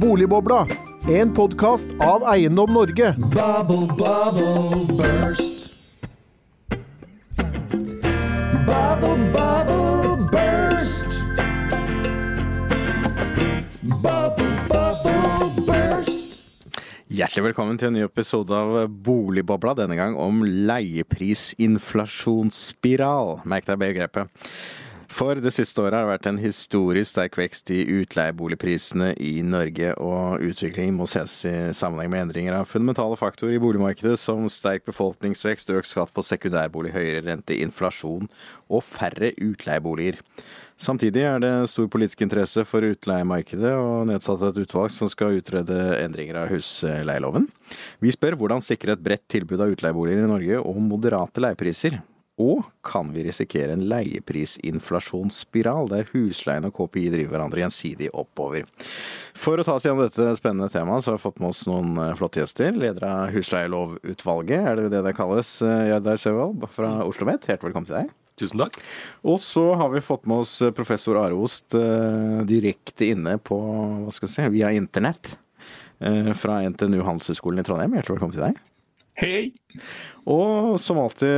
Boligbobla, en podkast av Eiendom Norge. Bubble, bubble, burst. Bubble, bubble, burst. Bubble, bubble, burst. Hjertelig velkommen til en ny episode av Boligbobla, denne gang om leieprisinflasjonsspiral. Merk deg begrepet. For det siste året har det vært en historisk sterk vekst i utleieboligprisene i Norge, og utviklingen må ses i sammenheng med endringer av fundamentale faktorer i boligmarkedet, som sterk befolkningsvekst, økt skatt på sekundærbolig, høyere rente, inflasjon og færre utleieboliger. Samtidig er det stor politisk interesse for utleiemarkedet, og nedsatt et utvalg som skal utrede endringer av husleieloven. Vi spør hvordan sikre et bredt tilbud av utleieboliger i Norge og moderate leiepriser. Og kan vi risikere en leieprisinflasjonsspiral der husleien og KPI driver hverandre gjensidig oppover? For å ta oss gjennom dette spennende temaet, så har vi fått med oss noen eh, flotte gjester. Leder av husleielovutvalget, er det det det kalles, eh, Jardar Sjøvold fra Oslo OsloMet. Hjertelig velkommen til deg. Tusen takk. Og så har vi fått med oss professor Are Ost eh, direkte inne på, hva skal vi si, via internett. eh, Fra NTNU Handelshøyskolen i Trondheim. Hjertelig velkommen til deg. Hei. Og som alltid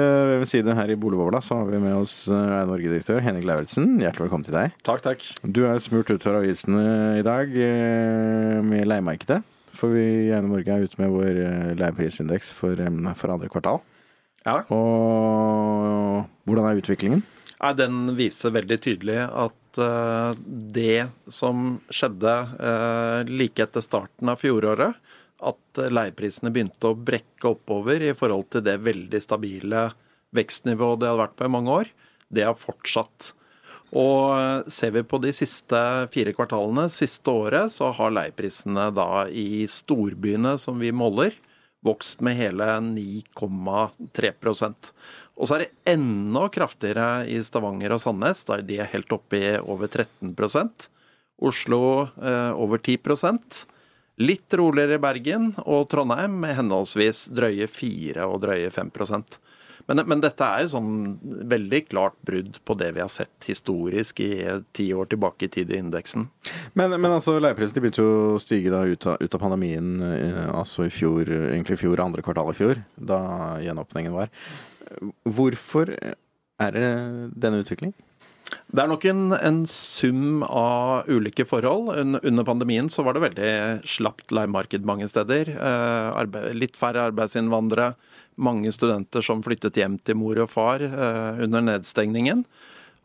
ved siden her i Boligbobla, så har vi med oss eh, Norge-direktør Henning Lauritzen. Hjertelig velkommen til deg. Takk, takk. Du er smurt ut fra avisene i dag eh, med leiemarkedet. For vi i Eiendom Norge er ute med vår eh, leieprisindeks for, for andre kvartal. Ja. Og hvordan er utviklingen? Ja, Den viser veldig tydelig at det som skjedde like etter starten av fjoråret, at eh, leieprisene begynte å brekke oppover i forhold til det veldig stabile vekstnivået det hadde vært på i mange år, det har fortsatt. Og eh, ser vi på de siste fire kvartalene, siste året, så har leieprisene da i storbyene som vi måler, vokst med hele 9,3% Og så er det enda kraftigere i Stavanger og Sandnes, der de er helt oppe i over 13 Oslo eh, over 10 Litt roligere i Bergen og Trondheim med henholdsvis drøye 4 og drøye 5% men, men dette er jo sånn veldig klart brudd på det vi har sett historisk i ti år tilbake i tid i indeksen. Men, men altså, leieprisene begynte jo å stige da ut av, ut av pandemien, eh, altså i fjor, egentlig fjor, andre kvartal i fjor, da gjenåpningen var. Hvorfor er det denne utviklingen? Det er nok en, en, sum av ulike forhold. Under pandemien så var det veldig slapt leiemarked mange steder. Eh, arbeid, litt færre arbeidsinnvandrere mange studenter som flyttet hjem til mor og far eh, under nedstengningen.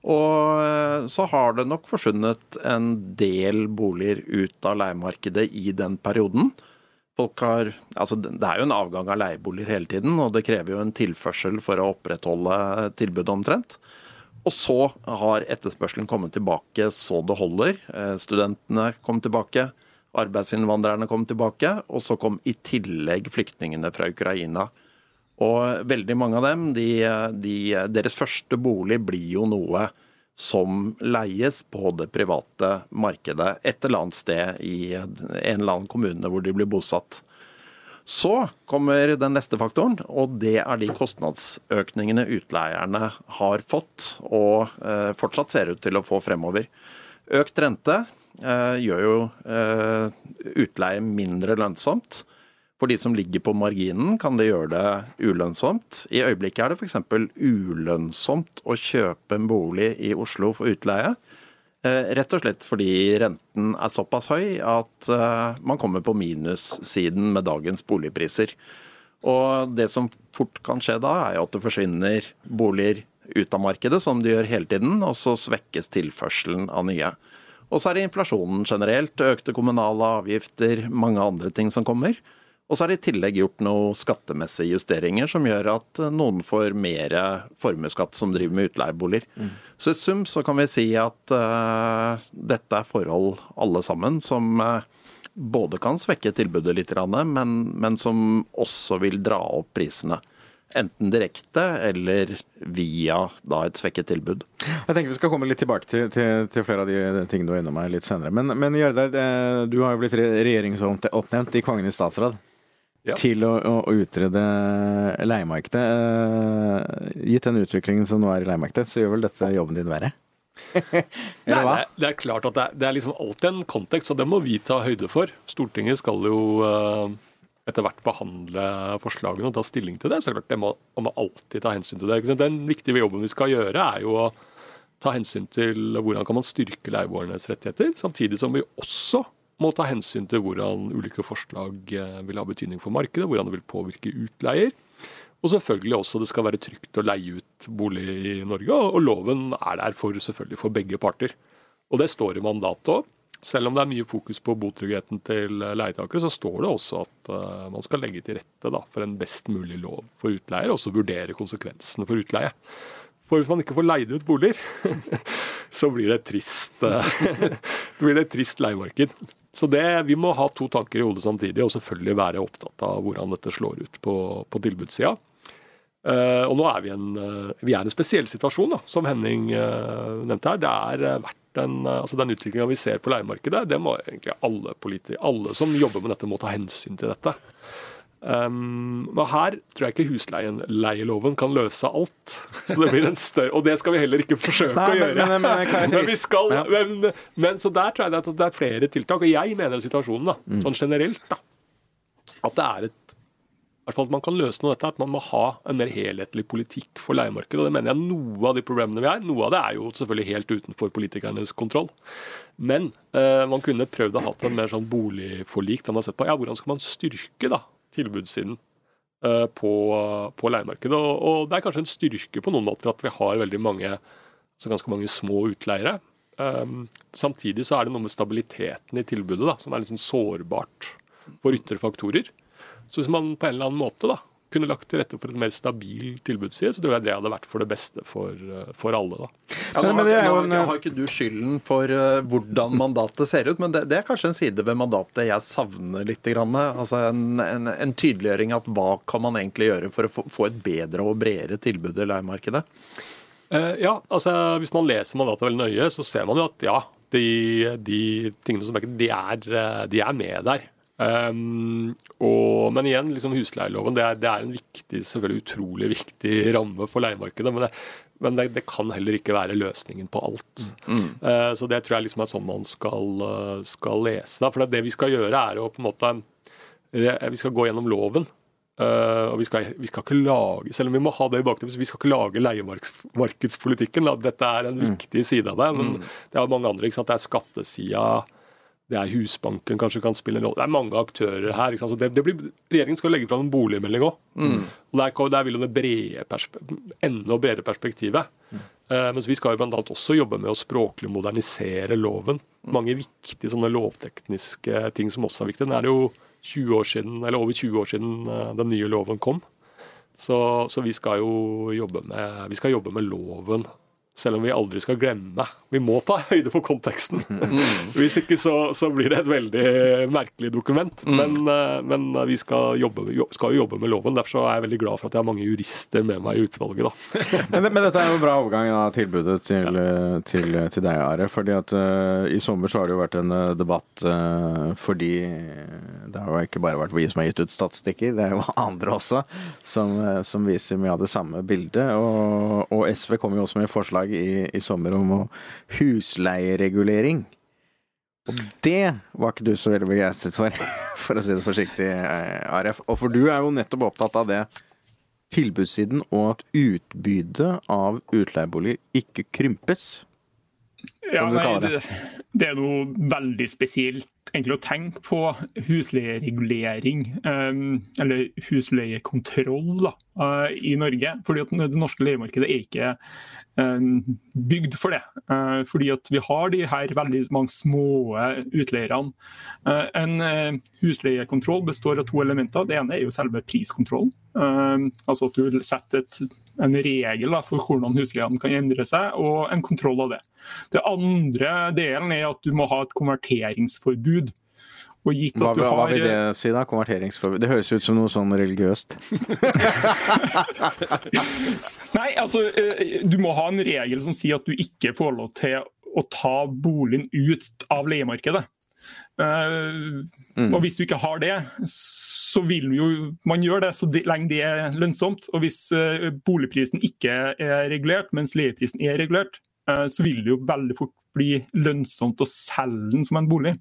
Og eh, så har det nok forsvunnet en del boliger ut av leiemarkedet i den perioden. Har, altså det er jo en avgang av leieboliger hele tiden, og det krever jo en tilførsel for å opprettholde tilbudet omtrent. Og så har etterspørselen kommet tilbake så det holder. Eh, studentene kom tilbake, arbeidsinnvandrerne kom tilbake, og så kom i tillegg flyktningene fra Ukraina. Og veldig mange av dem, de, de, deres første bolig blir jo noe som leies på det private markedet et eller annet sted i en eller annen kommune hvor de blir bosatt. Så kommer den neste faktoren, og det er de kostnadsøkningene utleierne har fått og eh, fortsatt ser ut til å få fremover. Økt rente eh, gjør jo eh, utleie mindre lønnsomt. For de som ligger på marginen, kan det gjøre det ulønnsomt. I øyeblikket er det f.eks. ulønnsomt å kjøpe en bolig i Oslo for utleie. Eh, rett og slett fordi renten er såpass høy at eh, man kommer på minussiden med dagens boligpriser. Og det som fort kan skje da, er at det forsvinner boliger ut av markedet, som det gjør hele tiden, og så svekkes tilførselen av nye. Og så er det inflasjonen generelt, økte kommunale avgifter, mange andre ting som kommer. Og så er det i tillegg gjort noen skattemessige justeringer som gjør at eh, noen får mer formuesskatt som driver med utleieboliger. Mm. Så i sum så kan vi si at uh, dette er forhold alle sammen som uh, både kan svekke tilbudet litt, men, men som også vil dra opp prisene. Enten direkte eller via da, et svekket tilbud. Jeg tenker Vi skal komme litt tilbake til, til, til flere av de tingene du er innom her litt senere. Men, men Gjerdar, du har jo blitt regjeringsoppnevnt i Kongen i statsråd ja. til å, å, utrede leiemarkedet. Uh, gitt den utviklingen som nå er i leiemarkedet, så gjør vel dette jobben din verre? Nei, Eller hva? det, er- det er klart at det er, det er liksom alltid en kontekst, og det må vi ta høyde for. Stortinget skal jo uh, etter hvert behandle forslagene og ta stilling til det. Så er klart, det må, man må alltid ta hensyn til det. Den viktige jobben vi skal gjøre, er jo å ta hensyn til hvordan kan man styrke leieboernes rettigheter, samtidig som vi også må ta hensyn til hvordan ulike forslag eh, vil ha betydning for markedet, hvordan det vil påvirke utleier. Og selvfølgelig også det skal være trygt å leie ut bolig i Norge, og loven er der for, selvfølgelig for begge parter. Og det står i mandatet òg. Selv om det er mye fokus på botryggheten til eh, leietakere, så står det også at eh, man skal legge til rette da, for en best mulig lov for utleier, og også vurdere konsekvensene for utleie. For hvis man ikke får leid ut boliger, så blir det trist, blir det et trist leiemarked. Så det, vi må ha to tanker i hodet samtidig, og selvfølgelig være opptatt av hvordan dette slår ut på, på tilbudssida. Uh, og nå er vi en, uh, vi er en spesiell situasjon, da, som Henning uh, nevnte her. Det er verdt en, altså Den utviklinga vi ser på leiemarkedet, det må egentlig alle alle som jobber med dette, må ta hensyn til dette. Um, og her tror jeg ikke husleieloven kan løse alt. Så det blir en større, Og det skal vi heller ikke forsøke Nei, å gjøre. men- men Men skal, Ja. men, så der tror jeg det er, det er flere tiltak. Og jeg mener situasjonen, da, Mm. sånn generelt, da, at det er et hvert fall at man kan løse noe av dette, at man må ha en mer helhetlig politikk for leiemarkedet. Og det mener jeg noe av de problemene vi har. Noe av det er jo selvfølgelig helt utenfor politikernes kontroll. Men eh, man kunne prøvd å ha en mer sånn boligforlik der man har sett på ja, hvordan skal man styrke da, tilbudssiden eh, på, på leiemarkedet. Og, og det er kanskje en styrke på noen måter at vi har veldig mange, altså ganske mange små utleiere. Um, samtidig så er det noe med stabiliteten i tilbudet da, som er litt sånn sårbart for ytre faktorer. Så hvis man på en eller annen måte da, kunne lagt til rette for et mer stabil tilbudsside, så tror jeg det hadde vært for det beste for, eh, for alle. da. Ja, nå, har, jo nå har- har ikke du skylden for uh, hvordan mandatet ser ut, men det, det er kanskje en side ved mandatet jeg savner litt. Grann. Altså en, en, en tydeliggjøring at hva kan man egentlig gjøre for å få, få et bedre og bredere tilbud i leiemarkedet? Uh, ja, altså Hvis man leser mandatet veldig nøye, så ser man jo at ja, de, de tingene som er, de er, eh, de er med der. Um, og, men igjen, liksom husleieloven det er, det er en viktig, selvfølgelig utrolig viktig ramme for leiemarkedet. Men, det, men det, det kan heller ikke være løsningen på alt. Eh, så det tror jeg liksom er sånn man skal, eh, skal lese. Da. For det, det vi skal gjøre, er å på en måte Vi skal gå gjennom loven. Uh, og vi skal, vi skal ikke lage Selv om vi må ha det i bakteppet, vi skal ikke lage leiemarkedspolitikken. Dette er en viktig side av det. Men det er mange andre. ikke sant? Det er skattesida. Det er Husbanken kanskje kan spille en rolle. Det er mange aktører her. det, det blir, regjeringen skal legge fram en boligmelding òg. Og der, der vil jo det brede enda bredere perspektivet. Eh, mens vi skal jo annet også jobbe med å språklig modernisere loven. Mange viktige sånne lovtekniske ting som også er viktige. Nå er det jo 20 år siden, eller over 20 år siden uh, den nye loven kom. Så, så vi skal jo jobbe med, vi skal jobbe med loven, selv om vi aldri skal glemme. Vi må ta høyde for konteksten. Hvis ikke så, så blir det et veldig merkelig dokument. Men, eh, men vi skal, jobbe, jo- skal jo jobbe med loven. Derfor så er jeg veldig glad for at jeg har mange jurister med meg i utvalget. da. Men, men dette er jo en bra overgang av tilbudet til, ja. til, til deg, Are. fordi at uh, I sommer så har det jo vært en eh, debatt uh, fordi det har jo ikke bare vært vi som har gitt ut statistikker, det er jo andre også som, eh, som viser mye av det samme bildet. Og, og SV kom jo også med forslag i, i sommer om husleieregulering. Og det var ikke du så veldig begeistret for, for å si det forsiktig, eh, Aref. Og for du er jo nettopp opptatt av det tilbudssiden og at utbydet av utleieboliger ikke krympes. Ja, nei, det. det, det er noe veldig spesielt egentlig å tenke på husleieregulering, um, eller husleiekontroll, uh, i Norge. Fordi det norske leiemarkedet er ikke um, bygd for det. Uh, fordi vi har de her veldig mange små utleierne. Uh, en husleiekontroll består av to elementer. Det ene er jo selve priskontrollen. Um, altså at du setter et en regel da, for hvordan husleiene kan endre seg, og en kontroll av det. Det andre delen er at du må ha et konverteringsforbud. Og gitt Hva, du har... hva vil det si, da? Konverteringsforbud? Det høres ut som noe sånn religiøst. Nei, altså, eh, du må ha en regel som sier at du ikke får lov til å ta boligen ut av leiemarkedet. Uh, Mm. Og hvis du ikke har det, så vil jo man gjøre det så lenge det er lønnsomt. Og hvis eh, boligprisen ikke er regulert, mens leieprisen er regulert, eh, så vil det jo veldig fort bli lønnsomt å selge den som en bolig.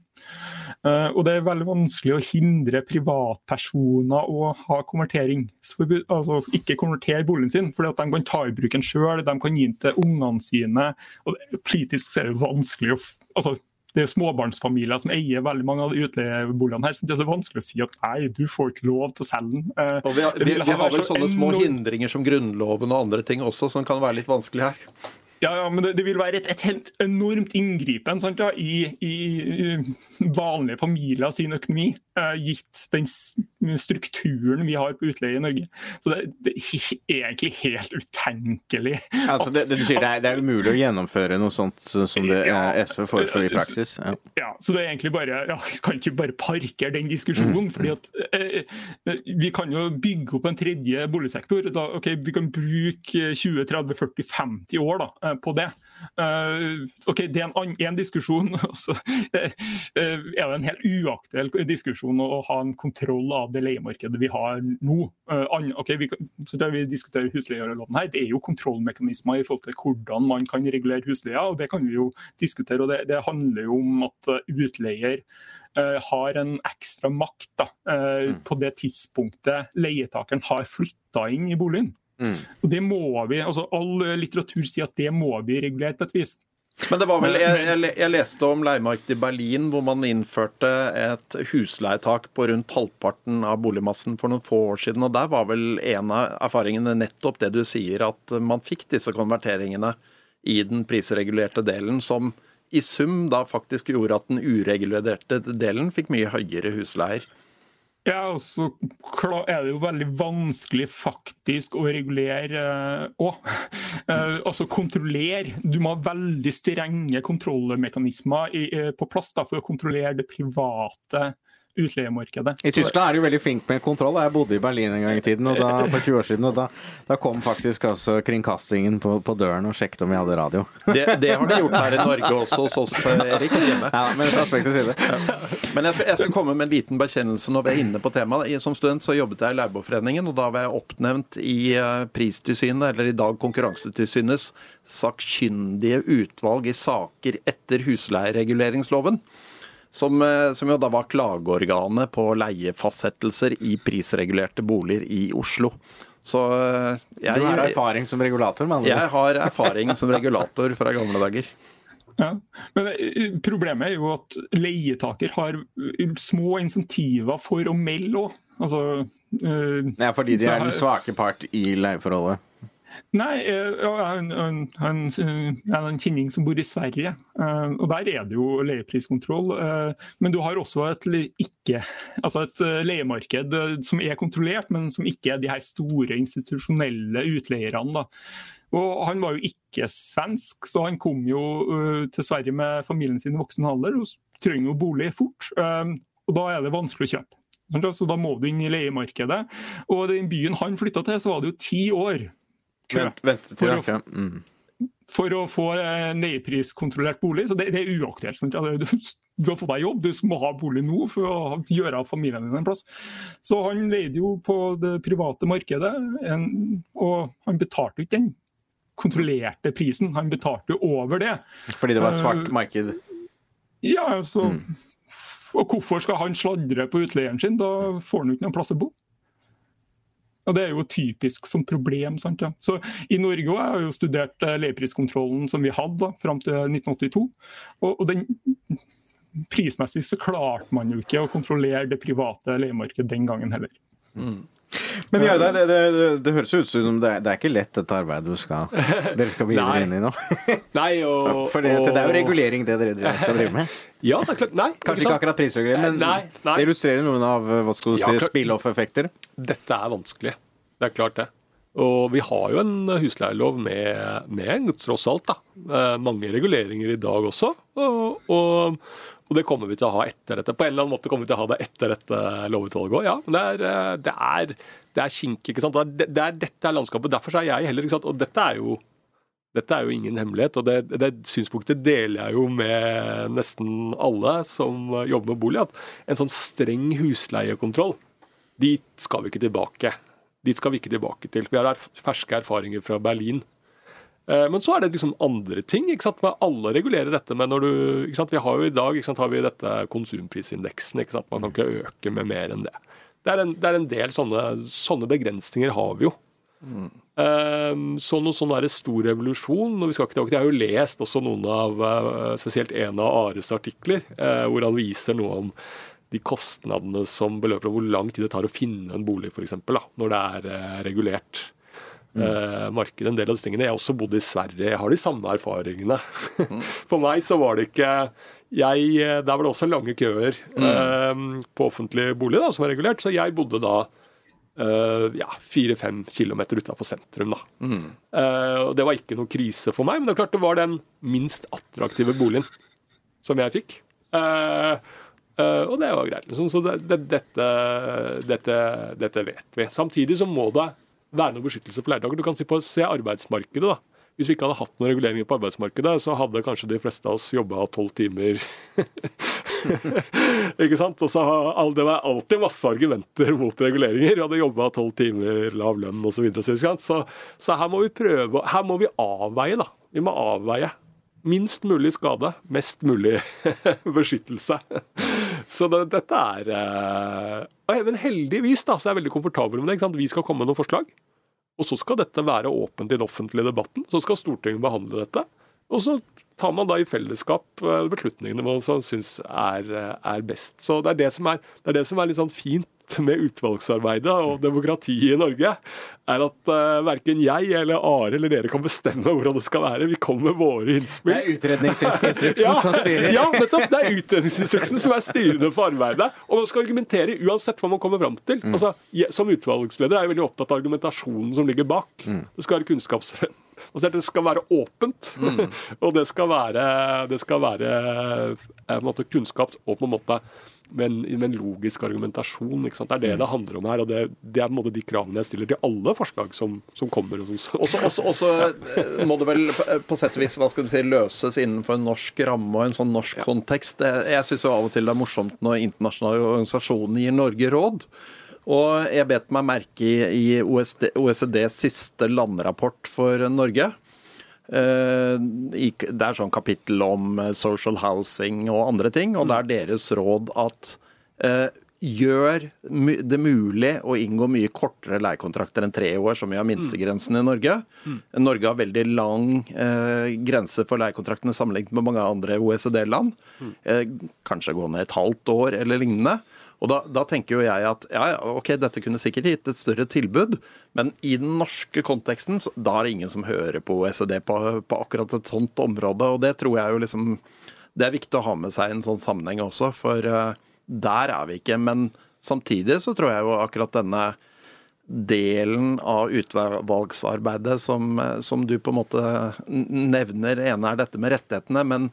Eh, Og det er veldig vanskelig å hindre privatpersoner å ha konverteringsforbud, altså ikke konvertere boligen sin, fordi de kan ta i bruk den sjøl, de kan gi den til ungene sine. og Politisk er det vanskelig å altså, det er småbarnsfamilier som eier veldig mange av de utleieboligene her. så Det er vanskelig å si at nei, du får ikke lov til å selge den. Eh, Og vi, har- vi, vi har vel så sånne små enormt- hindringer som Grunnloven og andre ting også, som kan være litt vanskelig her. Ja, ja, men det, det vil være et, et helt enormt inngripen sant, ja, i, i, vanlige familier sin økonomi, eh, gitt den strukturen vi har på utleie i Norge. Så det, det er egentlig helt utenkelig. Altså, det, det, betyr, at, det er, det er vel mulig å gjennomføre noe sånt som det Ja. eh, SV foreslår i praksis? Ja. Ja, så det er egentlig bare, ja, kan ikke bare parkere den diskusjonen. fordi at eh, eh, Vi kan jo bygge opp en tredje boligsektor. Da, ok, Vi kan bruke 20-30-40-50 år da, eh, på det. Eh, ok, Det er en, en diskusjon. så eh, eh, er det en helt uaktuell diskusjon å ha en kontroll av det leiemarkedet vi har nå. Eh, ok, vi, så det vi diskuterer husleieloven her, det er jo kontrollmekanismer i forhold til hvordan man kan regulere husleia. og Det kan vi jo diskutere. og Det, det handler jo om at eh, utleier eh, har en ekstra makt da, eh, på det tidspunktet leietakeren har flytta inn i boligen. Mm. Og det må vi, altså All litteratur sier at det må vi regulere på et vis. Men det var vel, jeg, jeg, jeg leste om leiemarkedet i Berlin, hvor man innførte et husleietak på rundt halvparten av boligmassen for noen få år siden. og Der var vel en av erfaringene nettopp det du sier, at man fikk disse konverteringene i den prisregulerte delen, som i sum da faktisk gjorde at den uregulerte delen fikk mye høyere husleier. Ja, og så er det jo veldig vanskelig faktisk å regulere òg. altså kontrollere. Du må ha veldig strenge kontrollmekanismer eh, på plass da, for å kontrollere det private utleiemarkedet. I Tyskland er de jo veldig flink med kontroll. Jeg bodde i Berlin en gang i tiden, og da, for 20 år siden, og da, da kom faktisk altså kringkastingen på, på døren og sjekket om vi hadde radio. Det, det har de gjort her i Norge også hos oss, eh, Erik. hjemme. Ja, men fra spøk til side. Men jeg skal, jeg skal komme med en liten bekjennelse når vi er inne på temaet. Som student så jobbet jeg i Leieboerforeningen, og da var jeg oppnevnt i eh, Pristilsynet, eller i dag Konkurransetilsynets sakkyndige utvalg i saker etter husleiereguleringsloven. Som, eh, som jo da var klageorganet på leiefastsettelser i prisregulerte boliger i Oslo. Så eh, jeg, Du har erfaring som regulator, med andre jeg har erfaring som regulator fra gamle dager. Ja. Men eh, problemet er jo at leietaker har eh, små insentiver for å melde òg. Altså, øh, Ja, fordi de er den svake part i leieforholdet. Nei, eh, jeg har en, en, kjenning som bor i Sverige. eh, og Der er det jo leiepriskontroll. eh, Men du har også et, ikke, altså et eh, leiemarked eh, som er kontrollert, men som ikke er de her store institusjonelle utleierne. da. Og Han var jo ikke svensk, så han kom jo eh, til Sverige med familien sin i voksen alder og trenger jo bolig fort. eh, og Da er det vanskelig å kjøpe. Så Da må du inn i leiemarkedet. Og den byen han flytta til, så var det jo ti år kø Vent, vent For å-. Mm. for å få eh, leiepriskontrollert bolig. Så det, det er uaktuelt. sant? Du, du har fått deg jobb, du må ha bolig nå for å gjøre av familien din en plass. Så han leide jo på det private markedet, en, og han betalte jo ikke den kontrollerte prisen, han betalte jo over det. Fordi det var Eh, svart marked. Ja, altså, Og hvorfor skal han sladre på utleieren sin? Da får han jo ikke noen plass å bo. Og Det er jo typisk som problem. sant ja. Så I Norge også, jeg har jo studert eh, leiepriskontrollen som vi hadde fram til 1982. Og, og den Prismessig så klarte man jo ikke å kontrollere det private leiemarkedet den gangen heller. Men Jardar, det, det, det, høres ut som det det er ikke lett dette arbeidet du skal, dere skal Nei. inn i nå. Nei, og, For det, det er jo regulering det dere skal drive med. Ja, det er klart. Nei, Kanskje ikke akkurat prisregulering, men Nei, nei. det illustrerer noen av hva skal du Ja, si, spill-off-effekter. Dette er vanskelig. Det er klart det. Og vi har jo en husleielov med, med tross alt, da. eh, mange reguleringer i dag også. Og, og, og det kommer vi til å ha etter dette. På en eller annen måte kommer vi til å ha det etter dette lovutvalget òg, ja. Men det er, eh, det er, det er kink, ikke sant. Det er, det er, dette er landskapet. Derfor er jeg heller, ikke sant. Og dette er jo dette er jo ingen hemmelighet, og det, det synspunktet deler jeg jo med nesten alle som jobber med bolig. At en sånn streng husleiekontroll, dit skal vi ikke tilbake. Dit skal vi ikke tilbake til. Vi har erf ferske erfaringer fra Berlin. Eh, Men så er det liksom andre ting. ikke sant? Alle regulerer dette. Men når du, ikke sant? Vi har jo i dag ikke sant, har vi dette konsumprisindeksen. ikke sant? Man kan ikke øke med mer enn det. Det er en, det er en del sånne, sånne begrensninger har vi jo. Eh, Så noen sånn stor revolusjon og vi skal ikke Jeg har jo lest også noen av eh, spesielt en av Ares artikler, eh, hvor han viser noe om de kostnadene som beløper hvor lang tid det tar å finne en bolig, f.eks., når det er eh, regulert Mm. marked. En del av disse tingene. Jeg har også bodd i Sverige, jeg har de samme erfaringene. For meg så var det ikke jeg, eh, Der var det også lange køer eh, på offentlig bolig da, som var regulert, så jeg bodde da eh, ja, fire-fem kilometer utafor sentrum. da. Eh, og Det var ikke noe krise for meg, men det er klart det var den minst attraktive boligen som jeg fikk. Eh, eh, og det var greit. Liksom. Så det, det, dette, dette, dette vet vi. Samtidig så må det være noe beskyttelse for leietakere. Du kan si på, se arbeidsmarkedet. da. Hvis vi ikke hadde hatt noen reguleringer på arbeidsmarkedet, så hadde kanskje de fleste av oss jobba tolv timer. ikke sant? Og så Det var alltid masse argumenter mot reguleringer. Vi hadde jobba tolv timer, lav lønn osv. Så, videre, så, så, her må vi prøve Her må vi avveie, da. Vi må avveie. Minst mulig skade, mest mulig beskyttelse. Så det, dette er eh, Men heldigvis da, så er jeg veldig komfortabel med det. Vi skal komme med noen forslag. Og så skal dette være åpent i den offentlige debatten. Så skal Stortinget behandle dette. Og så tar man da i fellesskap eh, beslutningene man syns er, eh, er best. Så det er det som er, det er, det som er litt sånn fint med utvalgsarbeidet og demokratiet i Norge, er at uh, verken jeg eller Are eller dere kan bestemme hvordan det skal være. Vi kommer med våre Det er utredningsinstruksen som styrer. Ja, nettopp. Det er utredningsinstruksen som er styrende for arbeidet. Og man skal argumentere uansett hva man kommer fram til. Mm. Altså, jeg, som utvalgsleder er jeg veldig opptatt av argumentasjonen som ligger bak. Mm. Det skal være kunnskapsbasert. Det skal være åpent. Mm. og det skal være, det skal være eh, på en måte kunnskaps og på en måte med en, med en logisk argumentasjon. Det er det det handler om her. og Det, det er på en måte de kravene jeg stiller til alle forslag som, som kommer. Og så også, også, også ja. må det vel på- på sett og vis hva skal du si, løses innenfor en norsk ramme og en sånn norsk kontekst. Det- Jeg syns av og til det er morsomt når internasjonale organisasjoner gir Norge råd. Og jeg bet meg merke i, i OECDs siste landrapport for Norge. Eh, Det er sånn kapittel om eh, social housing og andre ting, og det er deres råd at eh, gjør det mulig å inngå mye kortere leiekontrakter enn tre år, som vi har minstegrensen i Norge. Norge har veldig lang eh, grense for leiekontraktene sammenlignet med mange andre OECD-land. Eh, kanskje gå ned et halvt år eller lignende. Og da, da tenker jo jeg at ja, ok, dette kunne sikkert gitt et større tilbud, men i den norske konteksten, så, da er det ingen som hører på OECD på, på akkurat et sånt område. Og det tror jeg jo liksom Det er viktig å ha med seg i en sånn sammenheng også, for uh, der er vi ikke. Men samtidig så tror jeg jo akkurat denne delen av utvalgsarbeidet som, eh, som du på en måte nevner, ene er dette med rettighetene, men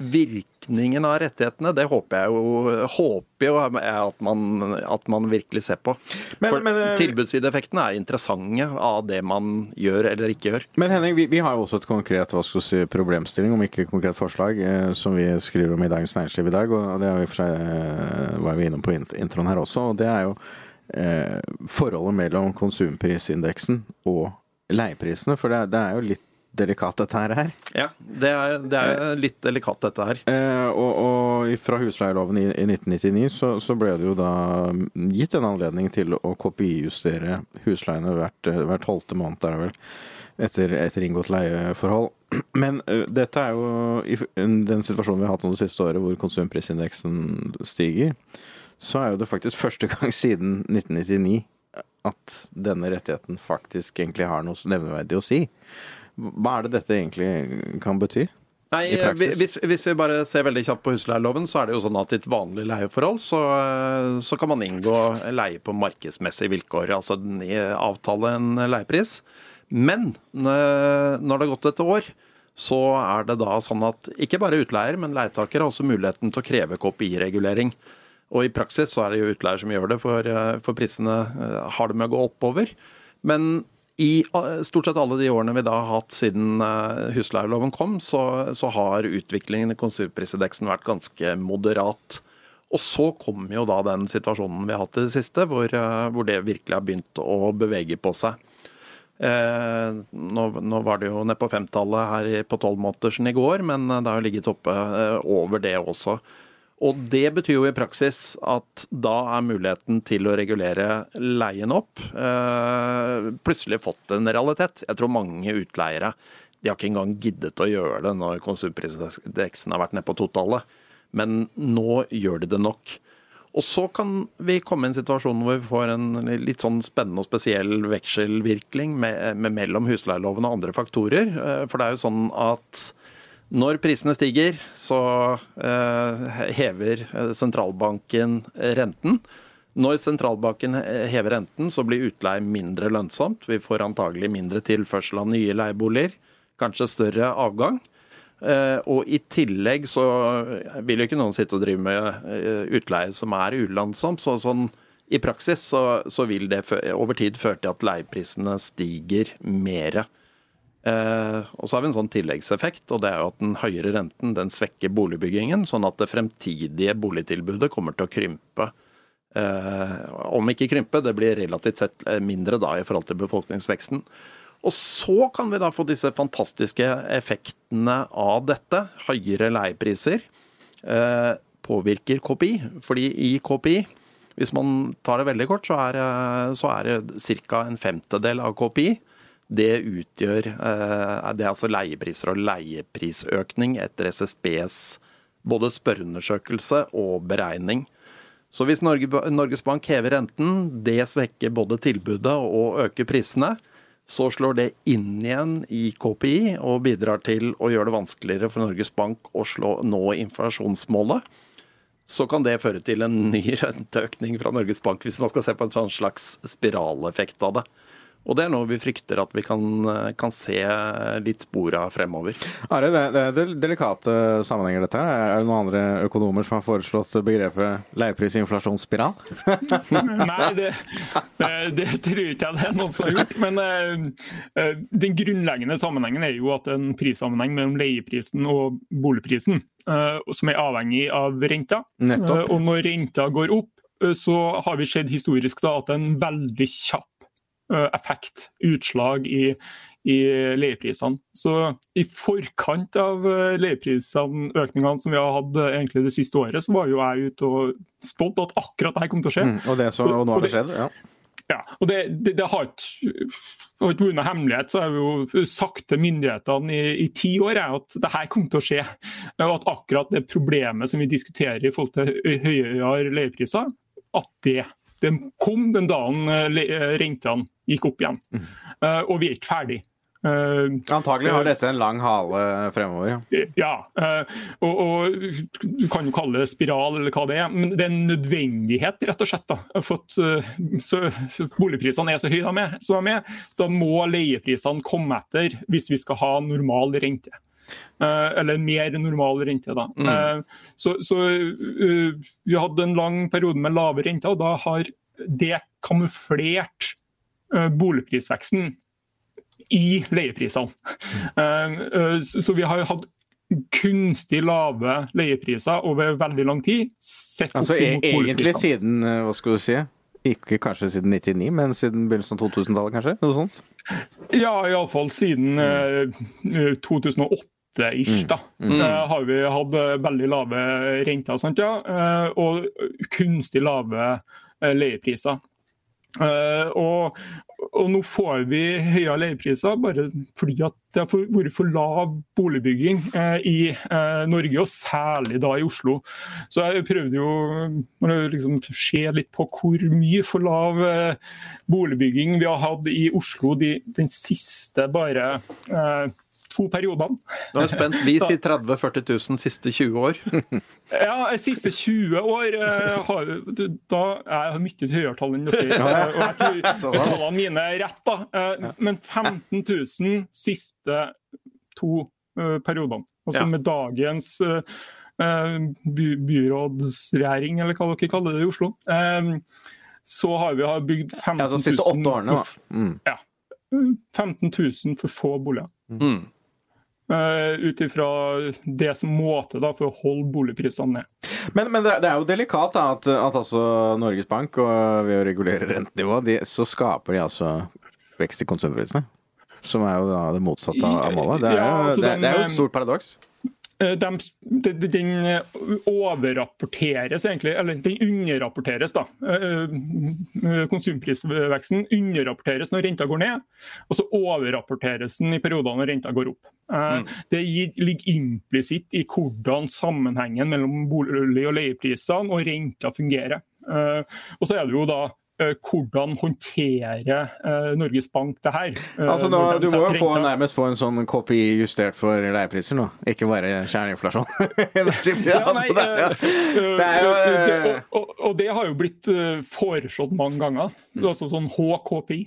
virkningen av rettighetene, det håper jeg jo, håper jo at, man, at man virkelig ser på. Men- For men, eh, tilbudssideeffektene er interessante av det man gjør eller ikke gjør. Men Henning, vi, vi har jo også et konkret hva skal si, problemstilling, om ikke et konkret forslag, eh, som vi skriver om i Dagens Næringsliv i dag. og det er vi for seg, eh, var vi innom på int- introen her også. og Det er jo eh, forholdet mellom konsumprisindeksen og leieprisene. For det, det er jo litt delikat dette her. er. Ja, det er, det er litt delikat dette her. Eh, og, og fra husleieloven i, i 1999 så, så ble det jo da gitt en anledning til å kopijustere husleiene hvert, eh, hvert tolvte måned, er det vel, etter, etter inngått leieforhold. Men uh, dette er jo i den situasjonen vi har hatt nå det siste året, hvor konsumprisindeksen stiger, så er jo det faktisk første gang siden 1999 at denne rettigheten faktisk egentlig har noe nevneverdig å si. Hva er det dette egentlig kan bety? Nei, hvis, hvis vi bare ser veldig kjapt på husleieloven, så er det jo sånn at i et vanlig leieforhold så, så kan man inngå leie på markedsmessige vilkår, altså avtale en leiepris. Men når det har gått et år, så er det da sånn at ikke bare utleier, men leietaker har også muligheten til å kreve KPI-regulering. Og i praksis så er det jo utleier som gjør det, for, eh, for prisene eh, har det med å gå oppover. Men i eh, stort sett alle de årene vi da har hatt siden eh, husleieloven kom, så, så har utviklingen i konsumprisindeksen vært ganske moderat. Og så kom jo da den situasjonen vi har hatt i det siste, hvor, eh, hvor det virkelig har begynt å bevege på seg. Eh, nå, nå var det jo nede på femtallet her på tolvmånedersen i går, men det har jo ligget oppe over det også. Og det betyr jo i praksis at da er muligheten til å regulere leien opp eh, plutselig fått en realitet. Jeg tror mange utleiere de har ikke engang giddet å gjøre det når konsumprisindeksen har vært nede på totallet. Men nå gjør de det nok. Og så kan vi komme i en situasjon hvor vi får en litt sånn spennende og spesiell vekselvirkning med, med mellom husleieloven og andre faktorer. Eh, For det er jo sånn at når prisene stiger, så eh, hever eh, sentralbanken renten. Når sentralbanken eh, hever renten, så blir utleie mindre lønnsomt. Vi får antagelig mindre tilførsel av nye leieboliger, kanskje større avgang. Og i tillegg så vil jo ikke noen sitte og drive med utleie som er ulønnsomt. Så sånn i praksis så, så vil det over tid føre til at leieprisene stiger mere. Eh, og så har vi en sånn tilleggseffekt, og det er jo at den høyere renten den svekker boligbyggingen, sånn at det fremtidige boligtilbudet kommer til å krympe. Eh, om ikke krympe, det blir relativt sett eh, mindre da i forhold til befolkningsveksten. Og så kan vi da få disse fantastiske effektene av dette. Høyere leiepriser eh, påvirker KPI. Fordi i KPI, hvis man tar det veldig kort, så er, eh, så er ca. en femtedel av KPI. Det utgjør eh, Det er altså leiepriser og leieprisøkning etter SSBs både spørreundersøkelse og beregning. Så hvis Norge, Norges Bank hever renten, det svekker både tilbudet og øker prisene, så slår det inn igjen i KPI og bidrar til å gjøre det vanskeligere for Norges Bank å slå, nå inflasjonsmålet. Så kan det føre til en ny renteøkning fra Norges Bank, hvis man skal se på en sånn slags spiraleffekt av det. Og det er noe vi frykter at vi kan, kan se litt spor av fremover. Are, det, det er delikate sammenhenger dette her. Er det noen andre økonomer som har foreslått begrepet leieprisinflasjonsspiral? Nei, det, det, det tror ikke jeg det er noen som har gjort. Men eh, eh, den grunnleggende sammenhengen er jo at det er en prissammenheng mellom leieprisen og boligprisen, uh, som er avhengig av renta. Nettopp. Eh, og når renta går opp, eh, så har vi sett historisk da, at en veldig kjapp eh, effekt, utslag i, i leieprisene. Så i forkant av leieprisøkningene økningene som vi har hatt eh, egentlig det siste året, så var jo jeg ute og spådd at akkurat dette kom til å skje. Mm, og, det så, og nå har det skjedd? Ja. Ja, og det, det, det har ikke vært noe hemmelighet, så har vi jo sagt til myndighetene i, i ti år jeg, at det her kom til å skje. Og at akkurat det problemet som vi diskuterer i forhold til høyere leiepriser, at det, det kom den dagen eh, rentene gikk opp igjen. Eh, og vi er ikke ferdig. Uh, Antagelig har dette en lang hale fremover. Ja. ja, eh, og, og du kan jo kalle det spiral eller hva det er, men det er en nødvendighet, rett og slett. da. For at uh, så, boligprisene er så høye de er, så de er, da må leieprisene komme etter hvis vi skal ha normal rente. Eh, eller mer normal rente, da. Mm. så så eh, vi hadde en lang periode med lave renter, og da har det kamuflert eh, boligprisveksten i leieprisene. Eh, eh, Så vi har jo hatt kunstig lave leiepriser over veldig lang tid. Sett opp Altså e imot egentlig siden eh, Hva skal du si? Ikke kanskje siden 99, men siden begynnelsen av 2000-tallet, kanskje? Noe sånt? Ja, iallfall siden eh, 2008-ish, da. Eh, har vi hatt eh, veldig lave renter sant, ja, eh, og kunstig lave eh, leiepriser. Eh, og, og nå får vi høye leiepriser bare fordi at det har vært for lav boligbygging i Norge, og særlig da i Oslo. Så jeg prøvde jo å liksom se litt på hvor mye for lav boligbygging vi har hatt i Oslo de, den siste bare eh, to periodene. Nå er jeg spent. Vi sier 30 000-40 000 siste 20 år. Ja, siste 20 år eh, har da Jeg har mye høyere tall enn dere. eh, Og jeg tror tallene mine er rett, da. Eh, Men 15 000 siste to periodene. Altså med dagens by byrådsregjering, eller hva dere kaller det i Oslo. Så har vi bygd 15 000 Ja, altså siste åtte årene, for- da. Mm. 15 000 for få boliger. Mm. Uh, Ut ifra det som måte da, for å holde boligprisene ned. Men, men det, det er jo delikat da, at, at altså Norges Bank, og ved å regulere rentenivået, så skaper de altså vekst i konsumprisene. Som er jo da det motsatte av målet. Det er, Ja, altså det, den, det er jo eh, et stort paradoks. Eh, dem- de- de- Den eh, overrapporteres egentlig, eller den underrapporteres, da. Eh, Konsumprisveksten underrapporteres når renta går ned, og så overrapporteres den i perioder når renta går opp. Mm. Det ligger implisitt i hvordan sammenhengen mellom bolig- og leieprisene og renta fungerer. Og så er det jo da hvordan håndterer eh, Norges Bank det her? eh, Altså, da, du må jo få, nærmest få en sånn KPI justert for leiepriser nå, ikke bare kjerneinflasjon. Ja, nei, det er jo- eh, det jo, eh, eh, det- og, det har jo blitt eh, foreslått mange ganger. Altså sånn HKPI.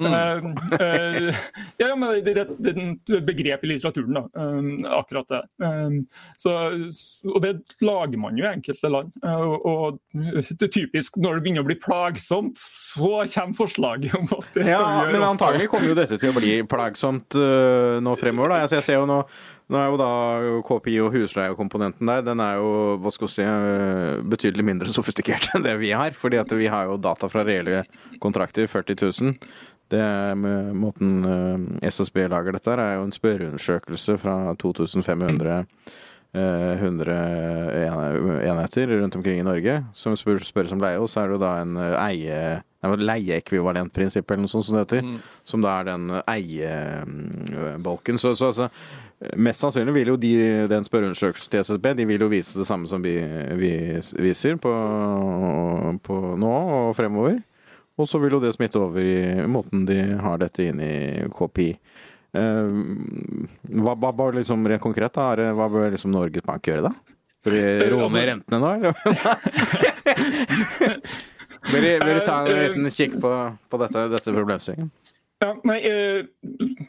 Mm. Eh, eh, ja, men det, det, det er et begrep i litteraturen, da. eh, akkurat det. Eh, så, og det lager man jo i enkelte land. Eh, og, og det er typisk når det begynner å bli plagsomt, så kommer forslaget om at det skal Ja, vi gjøre men antagelig kommer jo dette til å bli plagsomt uh, nå fremover. Da. Altså, jeg ser jo nå nå er jo da KPI og husleiekomponenten der, den er jo hva skal vi si, øh, betydelig mindre sofistikert enn det vi har. fordi at vi har jo data fra reelle kontrakter, 40 000. Det er med måten øh, SSB lager dette her, er jo en spørreundersøkelse fra 2500 eh, 100 enheter rundt omkring i Norge som spør, spørres om leie, og så er det jo da en eh, eie leieekvivalentprinsipp eller noe sånt som det heter, som da er den eiebolken. Så, så altså, mest sannsynlig vil jo de, den spørreundersøkelsen til SSB de vil jo vise det samme som vi, vi viser på, på nå og fremover. Og så vil jo det smitte over i måten de har dette inn i KPI. Eh, hva, hva bør liksom rent konkret da, hva bør liksom Norges Bank gjøre da? Bør de roe ned rentene nå, eller? bør, de ta en liten kikk på, på dette, dette problemstillingen? Ja, nei, eh,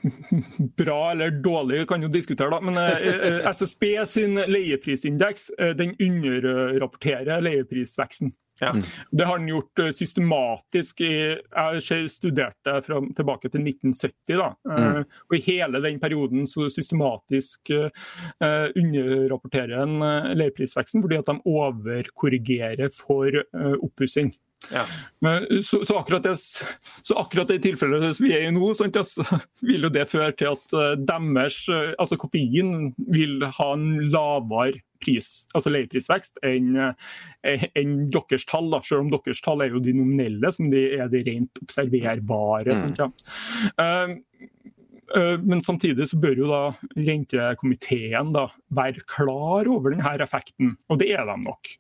Bra eller dårlig kan jo diskutere, da. Men eh, eh, SSB sin leieprisindeks eh, den underrapporterer leieprisveksten. Ja. Det har den gjort eh, systematisk i Jeg studerte fra, tilbake til 1970. da, eh, og I hele den perioden så systematisk eh, underrapporterer en uh, leieprisveksten fordi at de overkorrigerer for uh, oppussing. Ja. Men, så, så, akkurat det, så akkurat det tilfellet som vi er i nå, sant, vil jo det føre til at eh, deres, eh, altså kopien vil ha en lavere pris, altså leieprisvekst enn eh, enn deres tall. Da. Selv om deres tall er jo de nominelle, som de er de rent observerbare. Sant, ja. Eh, men samtidig så bør jo da rentekomiteen da være klar over denne effekten, og det er de nok.